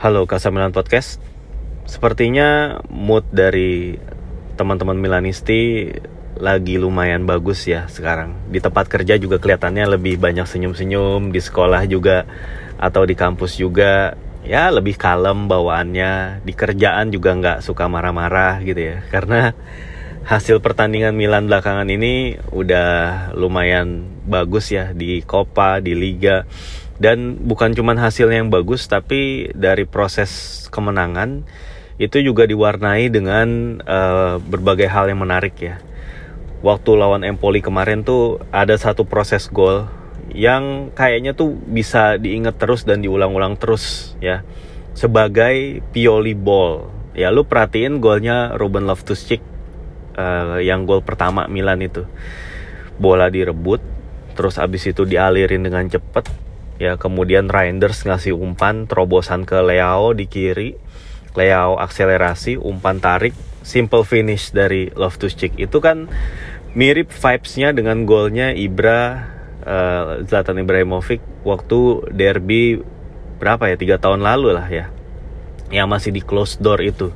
Halo Kasamilan Podcast. Sepertinya mood dari teman-teman Milanisti lagi lumayan bagus ya sekarang. Di tempat kerja juga kelihatannya lebih banyak senyum-senyum, di sekolah juga atau di kampus juga ya lebih kalem bawaannya. Di kerjaan juga nggak suka marah-marah gitu ya. Karena hasil pertandingan Milan belakangan ini udah lumayan bagus ya di Copa, di Liga dan bukan cuma hasil yang bagus tapi dari proses kemenangan itu juga diwarnai dengan uh, berbagai hal yang menarik ya. Waktu lawan Empoli kemarin tuh ada satu proses gol yang kayaknya tuh bisa diingat terus dan diulang-ulang terus ya. Sebagai Pioli ball. Ya lu perhatiin golnya Ruben Loftus-Cheek uh, yang gol pertama Milan itu. Bola direbut terus abis itu dialirin dengan cepet ya kemudian Reinders ngasih umpan terobosan ke Leao di kiri. Leao akselerasi umpan tarik simple finish dari Loftus Cheek. Itu kan mirip vibesnya dengan golnya Ibra uh, Zlatan Ibrahimovic waktu derby berapa ya? Tiga tahun lalu lah ya. Yang masih di close door itu.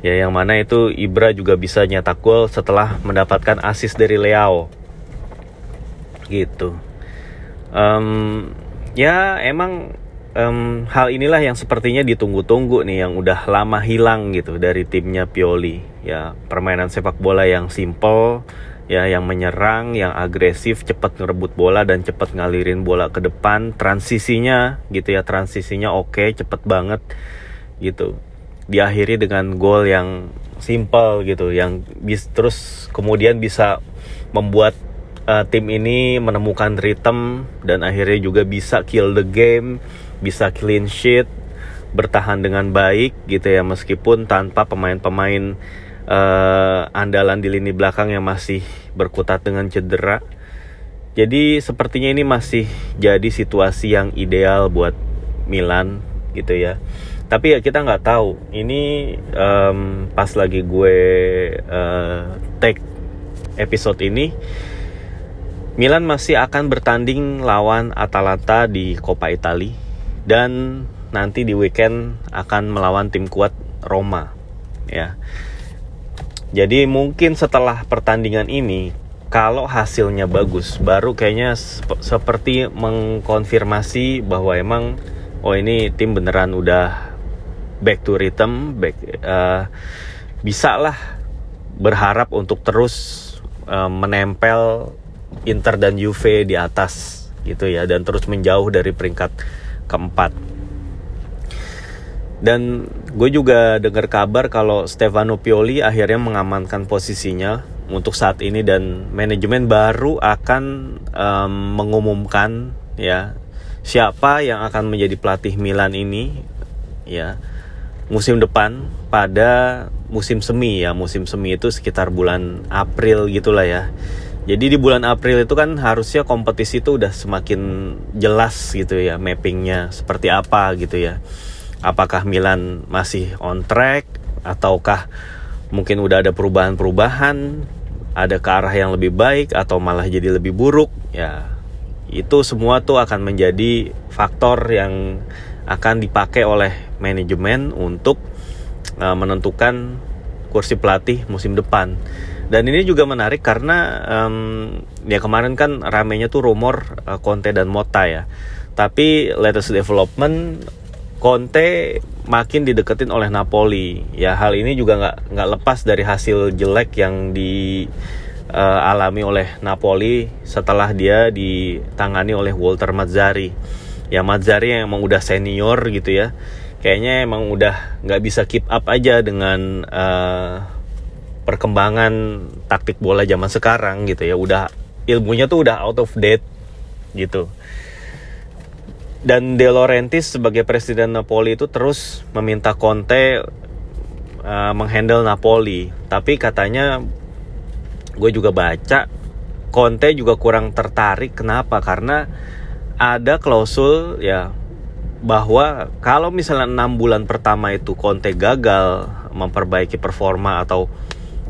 Ya yang mana itu Ibra juga bisa nyetak gol setelah mendapatkan assist dari Leao. Gitu. Um, ya emang um, hal inilah yang sepertinya ditunggu-tunggu nih yang udah lama hilang gitu dari timnya Pioli. Ya permainan sepak bola yang simple ya yang menyerang yang agresif cepat ngerebut bola dan cepat ngalirin bola ke depan. Transisinya gitu ya transisinya oke okay, cepet banget gitu. Diakhiri dengan gol yang simple gitu yang bis terus kemudian bisa membuat uh, tim ini menemukan rhythm dan akhirnya juga bisa kill the game, bisa clean sheet, bertahan dengan baik gitu ya meskipun tanpa pemain-pemain uh, andalan di lini belakang yang masih berkutat dengan cedera. Jadi sepertinya ini masih jadi situasi yang ideal buat Milan gitu ya. Tapi ya kita nggak tahu. Ini um, pas lagi gue uh, take episode ini Milan masih akan bertanding lawan Atalanta di Coppa Italia dan nanti di weekend akan melawan tim kuat Roma ya. Jadi mungkin setelah pertandingan ini kalau hasilnya bagus baru kayaknya sep seperti mengkonfirmasi bahwa emang oh ini tim beneran udah back to rhythm, back uh, bisa lah berharap untuk terus uh, menempel Inter dan Juve di atas gitu ya dan terus menjauh dari peringkat keempat. Dan gue juga dengar kabar kalau Stefano Pioli akhirnya mengamankan posisinya untuk saat ini dan manajemen baru akan um, mengumumkan ya siapa yang akan menjadi pelatih Milan ini ya musim depan pada musim semi ya musim semi itu sekitar bulan April gitulah ya jadi di bulan April itu kan harusnya kompetisi itu udah semakin jelas gitu ya mappingnya seperti apa gitu ya. Apakah Milan masih on track ataukah mungkin udah ada perubahan-perubahan, ada ke arah yang lebih baik atau malah jadi lebih buruk ya. Itu semua tuh akan menjadi faktor yang akan dipakai oleh manajemen untuk uh, menentukan kursi pelatih musim depan. Dan ini juga menarik karena um, ya kemarin kan ramenya tuh rumor uh, Conte dan Mota ya. Tapi latest development Conte makin dideketin oleh Napoli. Ya hal ini juga nggak nggak lepas dari hasil jelek yang dialami uh, oleh Napoli setelah dia ditangani oleh Walter Mazzari. Ya Mazzari yang emang udah senior gitu ya. Kayaknya emang udah nggak bisa keep up aja dengan uh, perkembangan taktik bola zaman sekarang gitu ya. Udah ilmunya tuh udah out of date gitu. Dan De Laurentiis sebagai presiden Napoli itu terus meminta Conte uh, menghandle Napoli. Tapi katanya gue juga baca Conte juga kurang tertarik. Kenapa? Karena ada klausul ya bahwa kalau misalnya enam bulan pertama itu Conte gagal memperbaiki performa atau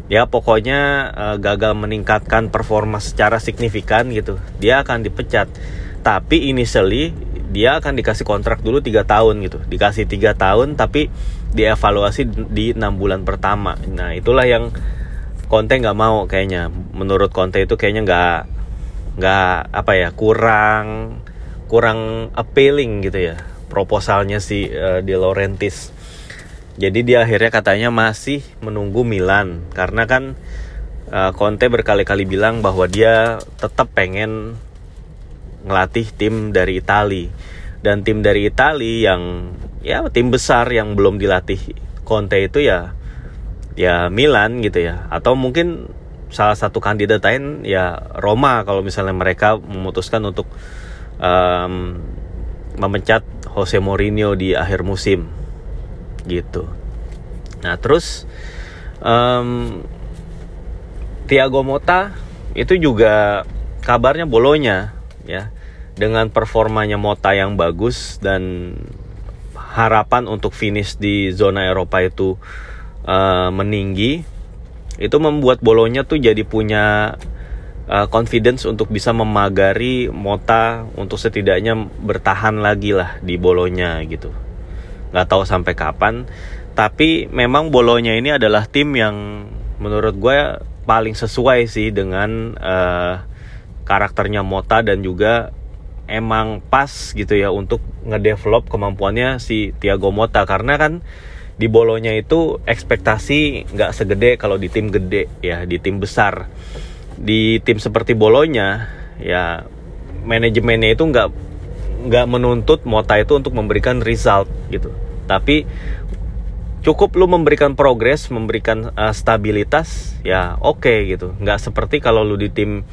ya pokoknya uh, gagal meningkatkan performa secara signifikan gitu dia akan dipecat. Tapi initially dia akan dikasih kontrak dulu tiga tahun gitu. Dikasih tiga tahun tapi dievaluasi di enam bulan pertama. Nah itulah yang Conte nggak mau kayaknya. Menurut Conte itu kayaknya nggak nggak apa ya kurang kurang appealing gitu ya proposalnya si uh, Di Laurentiis jadi dia akhirnya katanya masih menunggu Milan. Karena kan uh, Conte berkali-kali bilang bahwa dia tetap pengen ngelatih tim dari Itali. Dan tim dari Itali yang ya tim besar yang belum dilatih Conte itu ya ya Milan gitu ya. Atau mungkin salah satu kandidat lain ya Roma kalau misalnya mereka memutuskan untuk um, memecat Jose Mourinho di akhir musim gitu. Nah terus um, Thiago Mota itu juga kabarnya bolonya ya. Dengan performanya Mota yang bagus dan harapan untuk finish di zona Eropa itu uh, meninggi itu membuat Bolonya tuh jadi punya uh, confidence untuk bisa memagari Mota untuk setidaknya bertahan lagi lah di Bolonya gitu nggak tahu sampai kapan. Tapi memang Bolonya ini adalah tim yang menurut gue paling sesuai sih dengan uh, karakternya Mota dan juga emang pas gitu ya untuk ngedevelop kemampuannya si Tiago Mota karena kan di bolonya itu ekspektasi nggak segede kalau di tim gede ya di tim besar. Di tim seperti bolonya ya manajemennya itu nggak nggak menuntut Mota itu untuk memberikan result gitu tapi cukup lu memberikan progres, memberikan uh, stabilitas, ya oke okay, gitu. Nggak seperti kalau lu di tim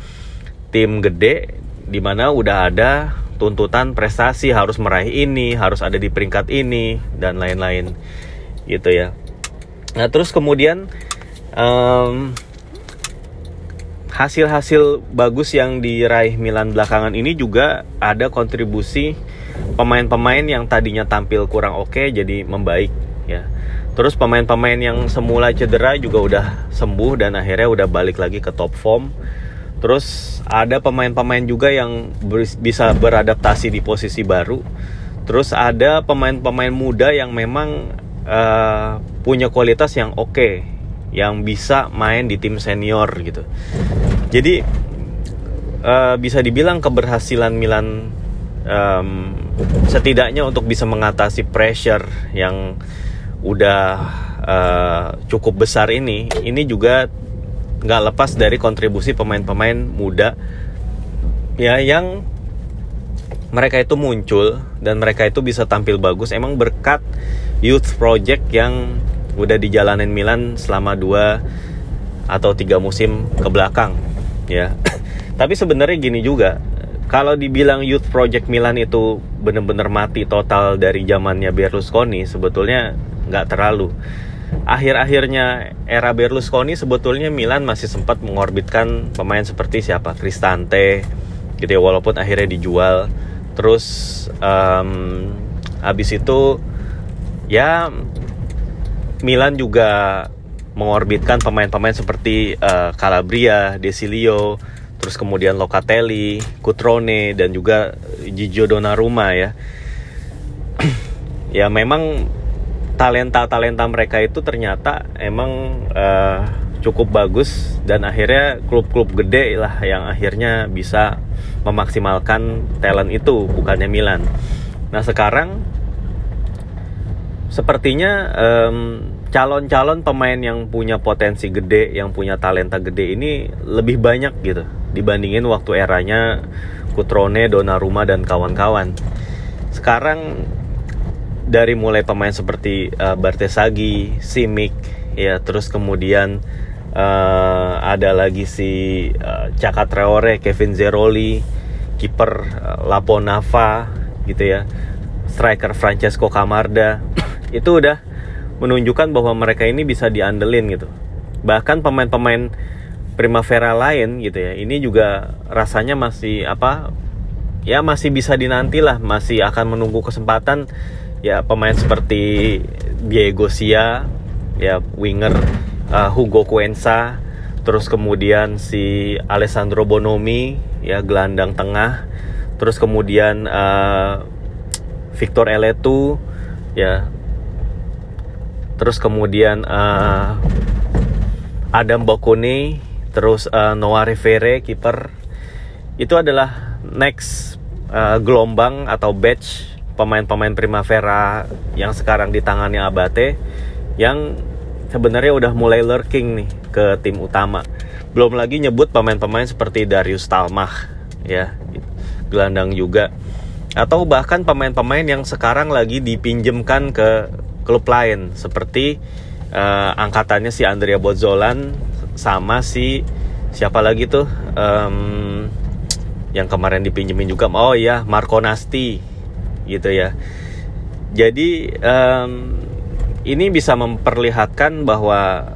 tim gede, di mana udah ada tuntutan prestasi harus meraih ini, harus ada di peringkat ini dan lain-lain, gitu ya. Nah terus kemudian um, hasil-hasil bagus yang diraih Milan belakangan ini juga ada kontribusi pemain-pemain yang tadinya tampil kurang oke okay, jadi membaik ya Terus pemain-pemain yang semula cedera juga udah sembuh dan akhirnya udah balik lagi ke top form. Terus ada pemain-pemain juga yang bisa beradaptasi di posisi baru. Terus ada pemain-pemain muda yang memang uh, punya kualitas yang oke, okay, yang bisa main di tim senior gitu. Jadi uh, bisa dibilang keberhasilan Milan um, setidaknya untuk bisa mengatasi pressure yang udah uh, cukup besar ini, ini juga nggak lepas dari kontribusi pemain-pemain muda ya yang mereka itu muncul dan mereka itu bisa tampil bagus emang berkat youth project yang udah dijalanin Milan selama dua atau tiga musim ke belakang ya tapi sebenarnya gini juga kalau dibilang youth project Milan itu bener-bener mati total dari zamannya Berlusconi sebetulnya nggak terlalu. Akhir-akhirnya era Berlusconi sebetulnya Milan masih sempat mengorbitkan pemain seperti siapa Cristante gitu ya walaupun akhirnya dijual. Terus um, habis itu ya Milan juga mengorbitkan pemain-pemain seperti uh, Calabria, Desilio, terus kemudian Locatelli, Cutrone dan juga Gigio Donnarumma ya. ya memang talenta-talenta mereka itu ternyata emang uh, cukup bagus dan akhirnya klub-klub gede lah yang akhirnya bisa memaksimalkan talent itu bukannya Milan. Nah sekarang sepertinya calon calon-calon pemain yang punya potensi gede, yang punya talenta gede ini lebih banyak gitu dibandingin waktu eranya Kutrone, Donnarumma dan kawan-kawan. Sekarang dari mulai pemain seperti uh, Bartesagi, Simic, ya terus kemudian uh, ada lagi si uh, Caka Traore, Kevin Zeroli, kiper uh, Lapo Nava gitu ya, striker Francesco Camarda itu udah menunjukkan bahwa mereka ini bisa diandelin gitu. Bahkan pemain-pemain Primavera lain gitu ya, ini juga rasanya masih apa? Ya masih bisa dinanti lah, masih akan menunggu kesempatan ya pemain seperti Diego Sia ya winger uh, Hugo Cuenca terus kemudian si Alessandro Bonomi ya gelandang tengah terus kemudian uh, Victor Eletu ya terus kemudian uh, Adam Bokone terus uh, Noah Rivere kiper itu adalah next uh, gelombang atau batch pemain-pemain Primavera yang sekarang ditangani Abate yang sebenarnya udah mulai lurking nih ke tim utama. Belum lagi nyebut pemain-pemain seperti Darius Talmah ya, gelandang juga. Atau bahkan pemain-pemain yang sekarang lagi dipinjemkan ke klub lain. Seperti uh, angkatannya si Andrea Bozzolan sama si siapa lagi tuh? Um, yang kemarin dipinjemin juga. Oh ya Marco Nasti. Gitu ya. Jadi um, ini bisa memperlihatkan bahwa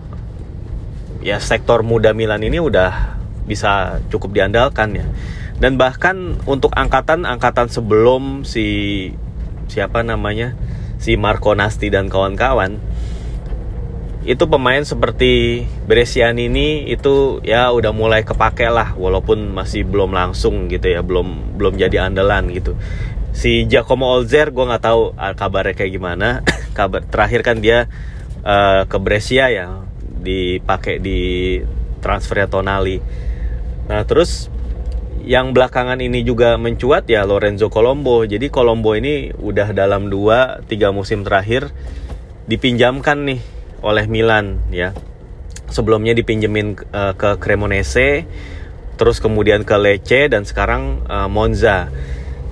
ya sektor muda Milan ini udah bisa cukup diandalkan ya. Dan bahkan untuk angkatan-angkatan sebelum si siapa namanya si Marco Nasti dan kawan-kawan itu pemain seperti Bresciani ini itu ya udah mulai kepake lah walaupun masih belum langsung gitu ya belum belum jadi andalan gitu. Si Giacomo Olzer gue nggak tahu ah, kabarnya kayak gimana. Kabar terakhir kan dia uh, ke Brescia ya dipakai di transfernya Tonali. Nah terus yang belakangan ini juga mencuat ya Lorenzo Colombo. Jadi Colombo ini udah dalam 2 3 musim terakhir dipinjamkan nih oleh Milan ya. Sebelumnya dipinjemin uh, ke Cremonese, terus kemudian ke Lecce dan sekarang uh, Monza.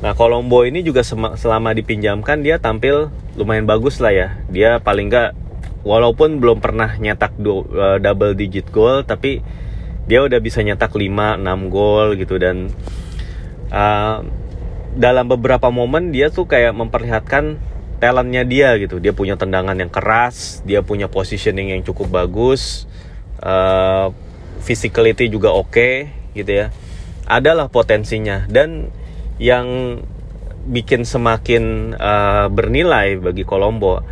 Nah, Colombo ini juga selama dipinjamkan dia tampil lumayan bagus lah ya. Dia paling nggak walaupun belum pernah nyetak uh, double digit goal tapi dia udah bisa nyetak 5 6 gol gitu dan uh, dalam beberapa momen dia tuh kayak memperlihatkan talentnya dia gitu. Dia punya tendangan yang keras dia punya positioning yang cukup bagus uh, physicality juga oke okay, gitu ya. Adalah potensinya. Dan yang bikin semakin uh, bernilai bagi Kolombo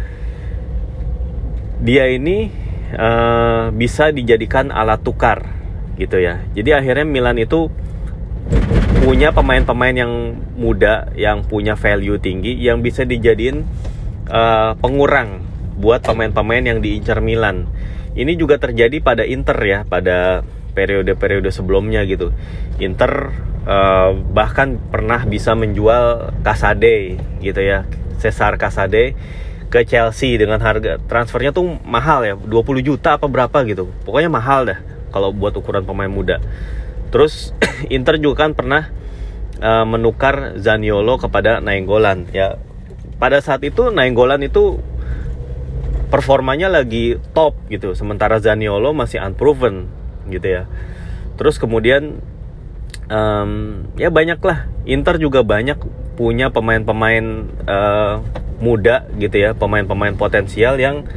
dia ini uh, bisa dijadikan alat tukar gitu ya. Jadi akhirnya Milan itu punya pemain-pemain yang muda yang punya value tinggi yang bisa dijadiin uh, pengurang buat pemain-pemain yang diincar Milan. Ini juga terjadi pada Inter ya pada periode-periode sebelumnya gitu. Inter uh, bahkan pernah bisa menjual Casade gitu ya, Cesar Casade ke Chelsea dengan harga transfernya tuh mahal ya, 20 juta apa berapa gitu. Pokoknya mahal dah kalau buat ukuran pemain muda. Terus Inter juga kan pernah uh, menukar Zaniolo kepada Nainggolan ya. Pada saat itu Nainggolan itu performanya lagi top gitu, sementara Zaniolo masih unproven gitu ya. Terus kemudian um, ya banyak lah Inter juga banyak punya pemain-pemain uh, muda gitu ya, pemain-pemain potensial yang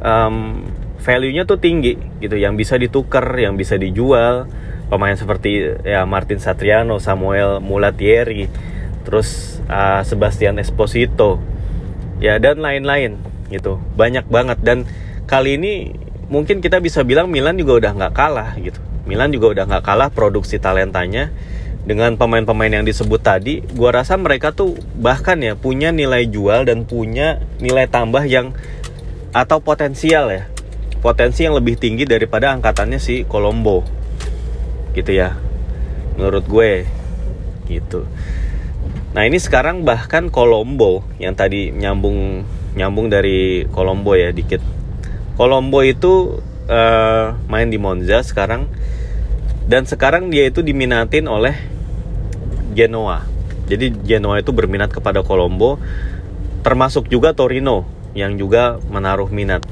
um, value-nya tuh tinggi gitu. Yang bisa ditukar yang bisa dijual. Pemain seperti ya Martin Satriano Samuel Mulatieri terus uh, Sebastian Esposito ya dan lain-lain gitu. Banyak banget. Dan kali ini mungkin kita bisa bilang Milan juga udah nggak kalah gitu. Milan juga udah nggak kalah produksi talentanya dengan pemain-pemain yang disebut tadi, gua rasa mereka tuh bahkan ya punya nilai jual dan punya nilai tambah yang atau potensial ya potensi yang lebih tinggi daripada angkatannya si Colombo. Gitu ya menurut gue. Gitu. Nah ini sekarang bahkan Colombo yang tadi nyambung nyambung dari Colombo ya dikit. Colombo itu uh, main di Monza sekarang. Dan sekarang dia itu diminatin oleh Genoa. Jadi Genoa itu berminat kepada Colombo termasuk juga Torino yang juga menaruh minat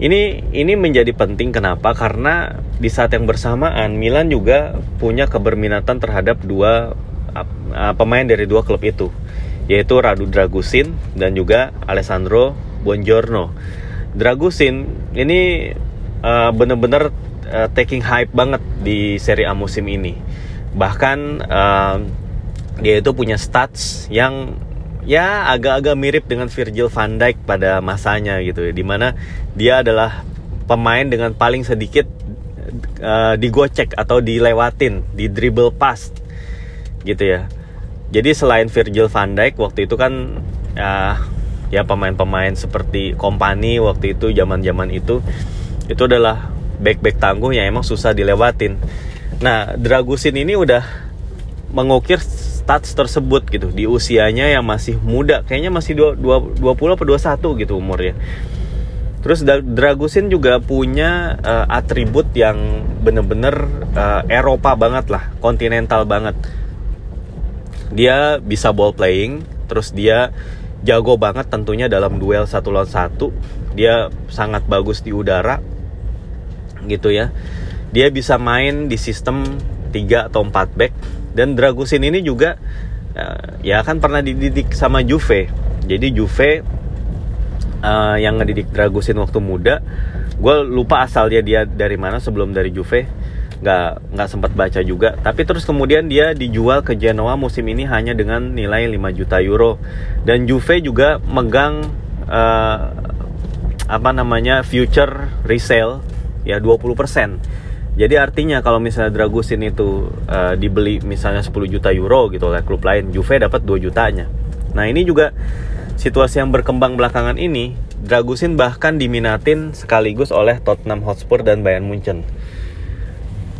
ini ini menjadi penting kenapa? Karena di saat yang bersamaan Milan juga punya keberminatan terhadap dua uh, pemain dari dua klub itu, yaitu Radu Dragusin dan juga Alessandro Buongiorno. Dragusin ini uh, benar-benar uh, taking hype banget di Serie A musim ini. Bahkan uh, dia itu punya stats yang ya agak-agak mirip dengan Virgil van Dijk pada masanya gitu ya di mana dia adalah pemain dengan paling sedikit uh, digocek atau dilewatin di dribble pass gitu ya jadi selain Virgil van Dijk waktu itu kan ya ya pemain-pemain seperti kompani waktu itu zaman-zaman itu itu adalah back-back tangguh yang emang susah dilewatin. Nah, Dragusin ini udah mengukir stats tersebut gitu di usianya yang masih muda, kayaknya masih 20 atau 21 gitu umurnya. Terus Dragusin juga punya uh, atribut yang bener-bener uh, Eropa banget lah, kontinental banget. Dia bisa ball playing, terus dia jago banget tentunya dalam duel satu lawan satu. Dia sangat bagus di udara, gitu ya. Dia bisa main di sistem 3 atau 4 back dan Dragusin ini juga uh, ya kan pernah dididik sama Juve. Jadi Juve uh, yang ngedidik Dragusin waktu muda, gue lupa asalnya dia dari mana sebelum dari Juve nggak nggak sempat baca juga tapi terus kemudian dia dijual ke Genoa musim ini hanya dengan nilai 5 juta euro dan Juve juga megang uh, apa namanya future resale ya 20%. Jadi artinya kalau misalnya Dragusin itu uh, dibeli misalnya 10 juta euro gitu oleh klub lain, Juve dapat 2 jutanya. Nah, ini juga situasi yang berkembang belakangan ini, Dragusin bahkan diminatin sekaligus oleh Tottenham Hotspur dan Bayern Munchen.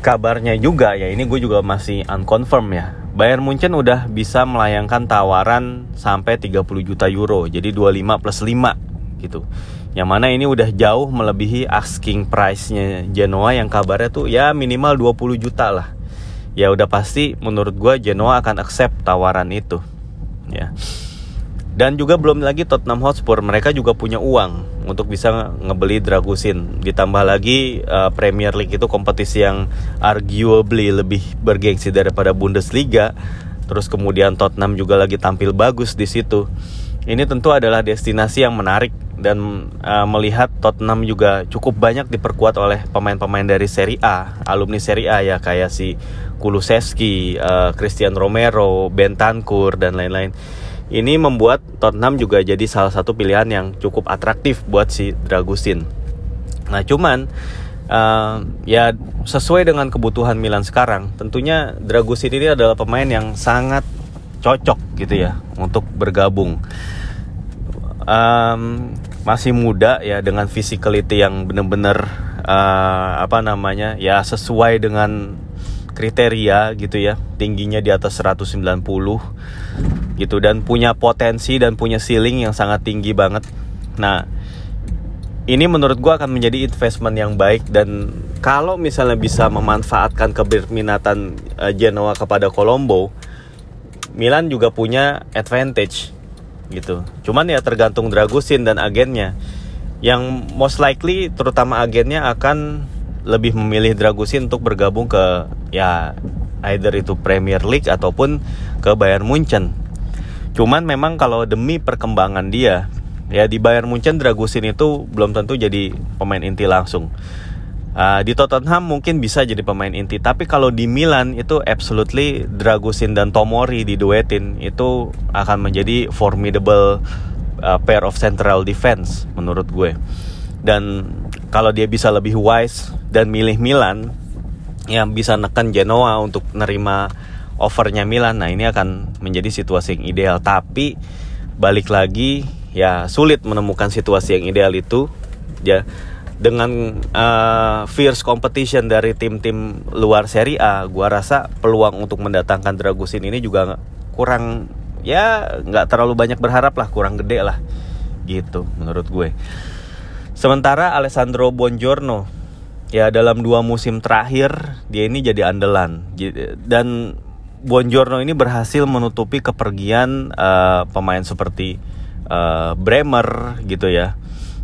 Kabarnya juga ya ini gue juga masih unconfirm ya. Bayern Munchen udah bisa melayangkan tawaran sampai 30 juta euro, jadi 25 plus 5 gitu yang mana ini udah jauh melebihi asking price-nya Genoa yang kabarnya tuh ya minimal 20 juta lah. Ya udah pasti menurut gue Genoa akan accept tawaran itu. Ya. Dan juga belum lagi Tottenham Hotspur, mereka juga punya uang untuk bisa ngebeli Dragusin. Ditambah lagi uh, Premier League itu kompetisi yang arguably lebih bergengsi daripada Bundesliga. Terus kemudian Tottenham juga lagi tampil bagus di situ. Ini tentu adalah destinasi yang menarik dan uh, melihat Tottenham juga cukup banyak diperkuat oleh pemain-pemain dari Serie A, alumni Serie A ya kayak si Kulusevski, uh, Christian Romero, Bentancur dan lain-lain. Ini membuat Tottenham juga jadi salah satu pilihan yang cukup atraktif buat si Dragusin. Nah, cuman uh, ya sesuai dengan kebutuhan Milan sekarang, tentunya Dragusin ini adalah pemain yang sangat cocok gitu ya untuk bergabung. Um, masih muda ya dengan physicality yang bener-bener uh, apa namanya ya sesuai dengan kriteria gitu ya tingginya di atas 190 gitu dan punya potensi dan punya ceiling yang sangat tinggi banget. Nah ini menurut gue akan menjadi investment yang baik dan kalau misalnya bisa memanfaatkan keberminatan uh, Genoa kepada Colombo Milan juga punya advantage gitu. Cuman ya tergantung Dragusin dan agennya. Yang most likely terutama agennya akan lebih memilih Dragusin untuk bergabung ke ya either itu Premier League ataupun ke Bayern Munchen. Cuman memang kalau demi perkembangan dia ya di Bayern Munchen Dragusin itu belum tentu jadi pemain inti langsung. Uh, di Tottenham mungkin bisa jadi pemain inti, tapi kalau di Milan itu absolutely Dragusin dan Tomori diduetin itu akan menjadi formidable uh, pair of central defense menurut gue. Dan kalau dia bisa lebih wise dan milih Milan yang bisa neken Genoa untuk nerima overnya Milan, nah ini akan menjadi situasi yang ideal. Tapi balik lagi ya sulit menemukan situasi yang ideal itu ya dengan uh, fierce competition dari tim-tim luar Serie A, gua rasa peluang untuk mendatangkan Dragusin ini juga kurang ya nggak terlalu banyak berharap lah, kurang gede lah, gitu menurut gue. Sementara Alessandro Bongiorno ya dalam dua musim terakhir dia ini jadi andalan dan Bongiorno ini berhasil menutupi kepergian uh, pemain seperti uh, Bremer gitu ya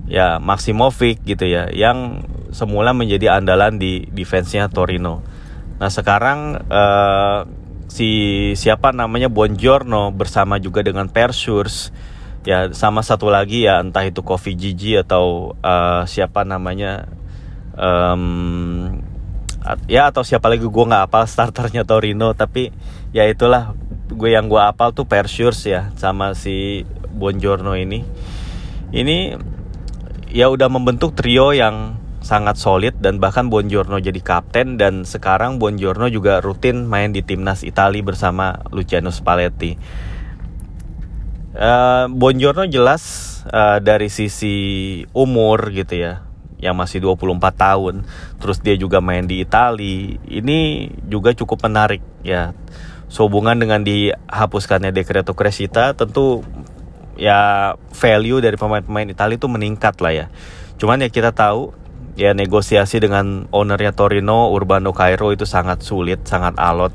ya Maximovic gitu ya yang semula menjadi andalan di defense-nya Torino. Nah sekarang uh, si siapa namanya Bongiorno bersama juga dengan Persurs ya sama satu lagi ya entah itu Kofi Gigi atau uh, siapa namanya um, ya atau siapa lagi gue nggak apal starternya Torino tapi ya itulah gue yang gue apal tuh Persurs ya sama si Bongiorno ini ini ya udah membentuk trio yang sangat solid dan bahkan Bongiorno jadi kapten dan sekarang Bongiorno juga rutin main di timnas Italia bersama Luciano Spalletti. uh, Bonjorno jelas uh, dari sisi umur gitu ya yang masih 24 tahun terus dia juga main di Italia ini juga cukup menarik ya sehubungan dengan dihapuskannya Decreto Crescita tentu ya value dari pemain-pemain Italia itu meningkat lah ya. Cuman ya kita tahu ya negosiasi dengan ownernya Torino Urbano Cairo itu sangat sulit sangat alot.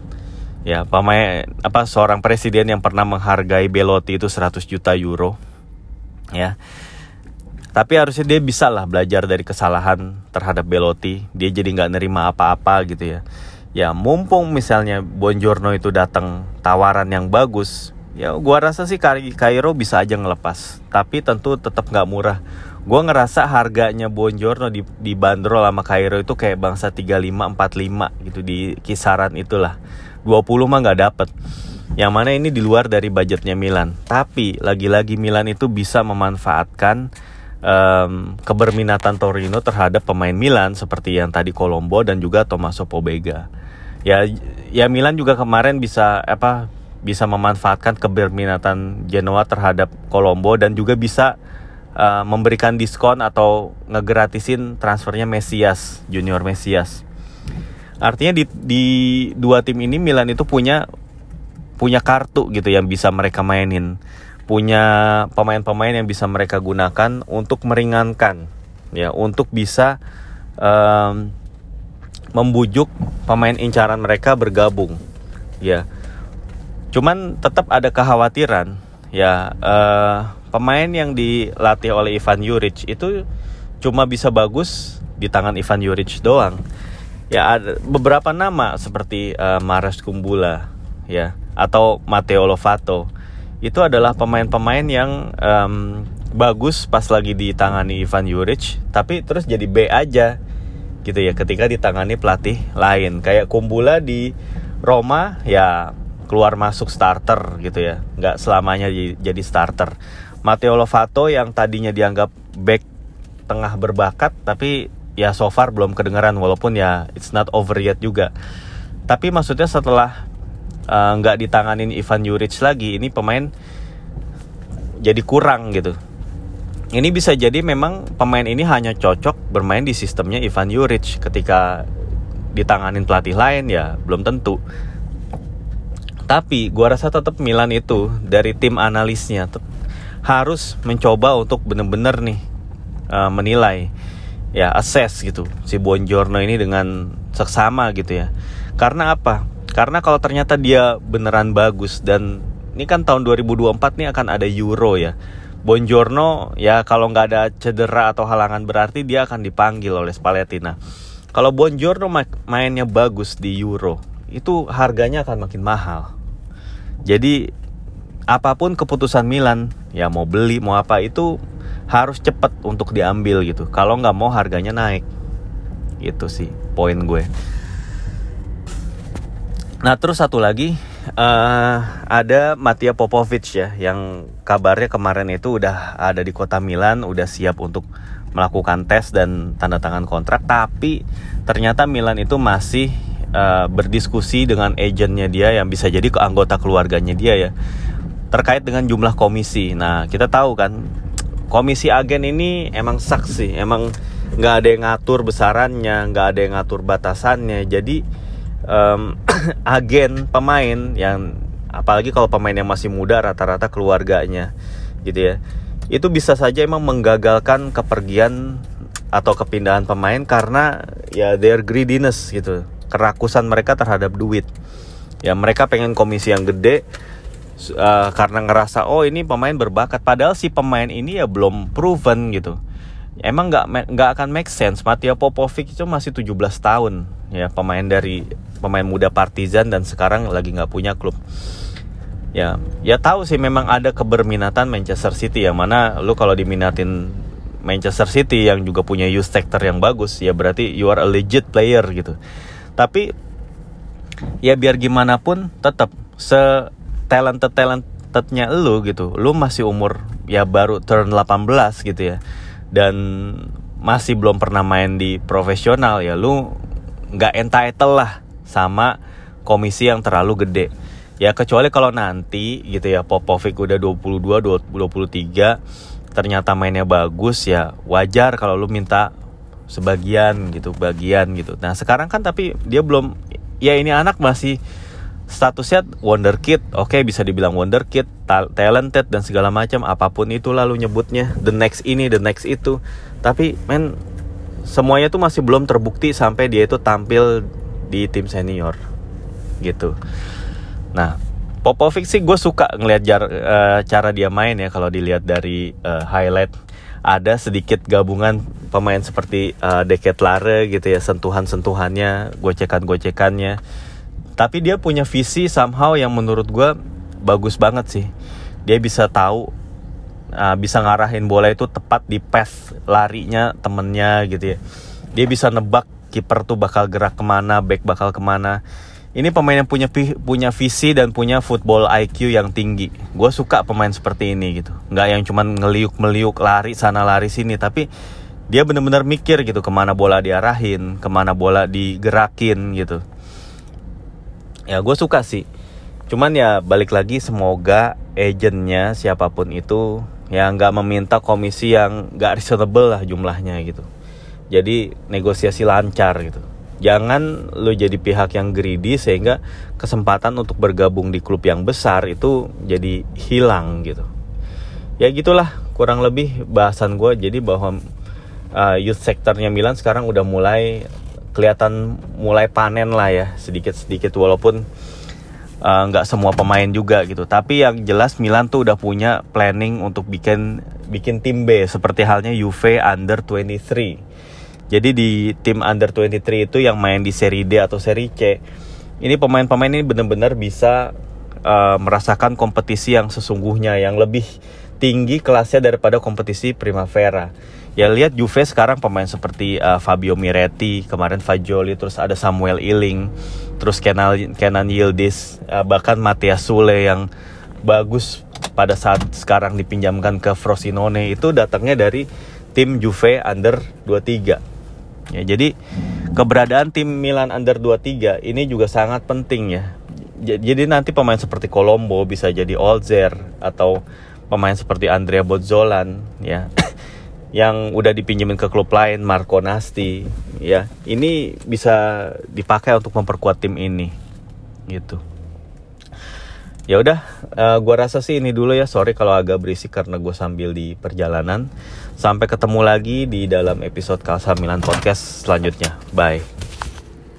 Ya pemain apa seorang presiden yang pernah menghargai Belotti itu 100 juta euro. Ya. Tapi harusnya dia bisa lah belajar dari kesalahan terhadap Belotti. Dia jadi nggak nerima apa-apa gitu ya. Ya mumpung misalnya Bonjorno itu datang tawaran yang bagus ya gua rasa sih Cairo bisa aja ngelepas. Tapi tentu tetap nggak murah. Gua ngerasa harganya Bonjorno di, di bandrol sama Cairo itu kayak bangsa 35 45 gitu di kisaran itulah. 20 mah nggak dapet. Yang mana ini di luar dari budgetnya Milan. Tapi lagi-lagi Milan itu bisa memanfaatkan um, keberminatan Torino terhadap pemain Milan seperti yang tadi Colombo dan juga Tommaso Pobega. Ya ya Milan juga kemarin bisa apa bisa memanfaatkan keberminatan Genoa terhadap Colombo dan juga bisa uh, memberikan diskon atau ngegratisin transfernya Mesias, Junior Mesias. Artinya di, di dua tim ini Milan itu punya punya kartu gitu yang bisa mereka mainin punya pemain-pemain yang bisa mereka gunakan untuk meringankan ya untuk bisa um, membujuk pemain incaran mereka bergabung ya cuman tetap ada kekhawatiran. Ya uh, pemain yang dilatih oleh Ivan Juric itu cuma bisa bagus di tangan Ivan Juric doang. Ya ada beberapa nama seperti uh, Maras Kumbula ya atau Matteo Lovato. Itu adalah pemain-pemain yang um, bagus pas lagi ditangani Ivan Juric tapi terus jadi B aja gitu ya ketika ditangani pelatih lain. Kayak Kumbula di Roma ya keluar masuk starter gitu ya. Nggak selamanya jadi starter. Matteo Lovato yang tadinya dianggap back tengah berbakat tapi ya so far belum kedengeran walaupun ya it's not over yet juga. Tapi maksudnya setelah Eh, nggak uh, ditanganin Ivan Juric lagi ini pemain jadi kurang gitu. Ini bisa jadi memang pemain ini hanya cocok bermain di sistemnya Ivan Juric ketika ditanganin pelatih lain ya belum tentu tapi gua rasa tetap Milan itu dari tim analisnya harus mencoba untuk bener-bener nih uh, menilai ya assess gitu si Buongiorno ini dengan seksama gitu ya karena apa karena kalau ternyata dia beneran bagus dan ini kan tahun 2024 nih akan ada Euro ya. Bonjorno ya kalau nggak ada cedera atau halangan berarti dia akan dipanggil oleh Spalletti. Nah, kalau Bonjorno mainnya bagus di Euro, itu harganya akan makin mahal. Jadi apa pun keputusan Milan, ya mau beli mau apa itu harus cepat untuk diambil gitu. Kalau nggak mau harganya naik. Itu sih poin gue. Nah terus satu lagi uh, ada Mattia Popovic ya yang kabarnya kemarin itu udah ada di kota Milan udah siap untuk melakukan tes dan tanda tangan kontrak tapi ternyata Milan itu masih uh, berdiskusi dengan agennya dia yang bisa jadi ke anggota keluarganya dia ya terkait dengan jumlah komisi. Nah kita tahu kan komisi agen ini emang saksi emang nggak ada yang ngatur besarannya nggak ada yang ngatur batasannya jadi um, agen pemain yang apalagi kalau pemain yang masih muda rata-rata keluarganya gitu ya itu bisa saja emang menggagalkan kepergian atau kepindahan pemain karena ya their greediness gitu kerakusan mereka terhadap duit. Ya mereka pengen komisi yang gede uh, karena ngerasa oh ini pemain berbakat. Padahal si pemain ini ya belum proven gitu. Emang nggak nggak akan make sense. Mattia Popovic itu masih 17 tahun ya pemain dari pemain muda Partizan dan sekarang lagi nggak punya klub. Ya ya tahu sih memang ada keberminatan Manchester City yang mana lu kalau diminatin Manchester City yang juga punya youth sector yang bagus ya berarti you are a legit player gitu tapi ya biar gimana pun tetap se talented talentednya lu gitu. Lu masih umur ya baru turn 18 gitu ya. Dan masih belum pernah main di profesional ya. Lu nggak entitled lah sama komisi yang terlalu gede. ya kecuali kalau nanti gitu ya Popovic udah 22 23 ternyata mainnya bagus ya wajar kalau lu minta sebagian gitu bagian gitu. Nah sekarang kan tapi dia belum ya ini anak masih statusnya wonder kid. Oke okay, bisa dibilang wonder kid talented dan segala macam apa pun itu lalu nyebutnya. The next ini the next itu. Tapi men semuanya tuh masih belum terbukti sampai dia itu tampil di tim senior. Gitu. Nah Popovic sih gue suka ngelihat uh, cara dia main ya kalau dilihat dari uh, highlight. Ada sedikit gabungan pemain seperti uh, Deket Lare gitu ya sentuhan-sentuhannya gocekan-gocekannya. Tapi dia punya visi somehow yang menurut gue bagus banget sih. Dia bisa tahu uh, bisa ngarahin bola itu tepat di path larinya temennya gitu ya. Dia bisa nebak kiper tuh bakal gerak ke mana back bakal ke mana. Ini pemain yang punya punya visi dan punya football IQ yang tinggi. Gue suka pemain seperti ini gitu. Nggak yang cuman ngeliuk meliuk lari sana lari sini. Tapi dia benar-benar mikir gitu ke mana bola diarahin ke mana bola digerakin gitu. Ya gue suka sih. Cuman ya balik lagi semoga agentnya siapa pun itu ya nggak meminta komisi yang nggak reasonable lah jumlahnya gitu. Jadi negosiasi lancar gitu. Jangan lo jadi pihak yang greedy sehingga kesempatan untuk bergabung di klub yang besar itu jadi hilang gitu. Ya gitulah. Kurang lebih bahasan gue jadi bahwa uh, youth sektornya Milan sekarang udah mulai kelihatan mulai panen lah ya sedikit sedikit walaupun uh, nggak uh, semua pemain juga gitu. Tapi yang jelas Milan tuh udah punya planning untuk bikin bikin tim B seperti halnya Juve Under 23 jadi di tim Under 23 itu yang main di Serie D atau Serie C ini pemain-pemain ini benar-benar bisa uh, merasakan kompetisi yang sesungguhnya yang lebih tinggi kelasnya daripada kompetisi Primavera. Ya lihat Juve sekarang pemain seperti uh, Fabio Miretti kemarin Fagioli terus ada Samuel Iling terus Kenan Kenan Yildiz uh, bahkan Matias Sule yang bagus pada saat sekarang dipinjamkan ke Frosinone itu datangnya dari tim Juve under 23 ya jadi keberadaan tim Milan under 23 ini juga sangat penting ya. Jadi nanti pemain seperti Colombo bisa jadi Olzer atau pemain seperti Andrea Bozzolan ya yang udah dipinjemin ke klub lain Marco Nasti ya ini bisa dipakai untuk memperkuat tim ini gitu. Ya udah uh, gua rasa sih ini dulu ya. Sorry kalau agak berisik karena gue sambil di perjalanan. Sampai ketemu lagi di dalam episode Kalsa Milan podcast selanjutnya. Bye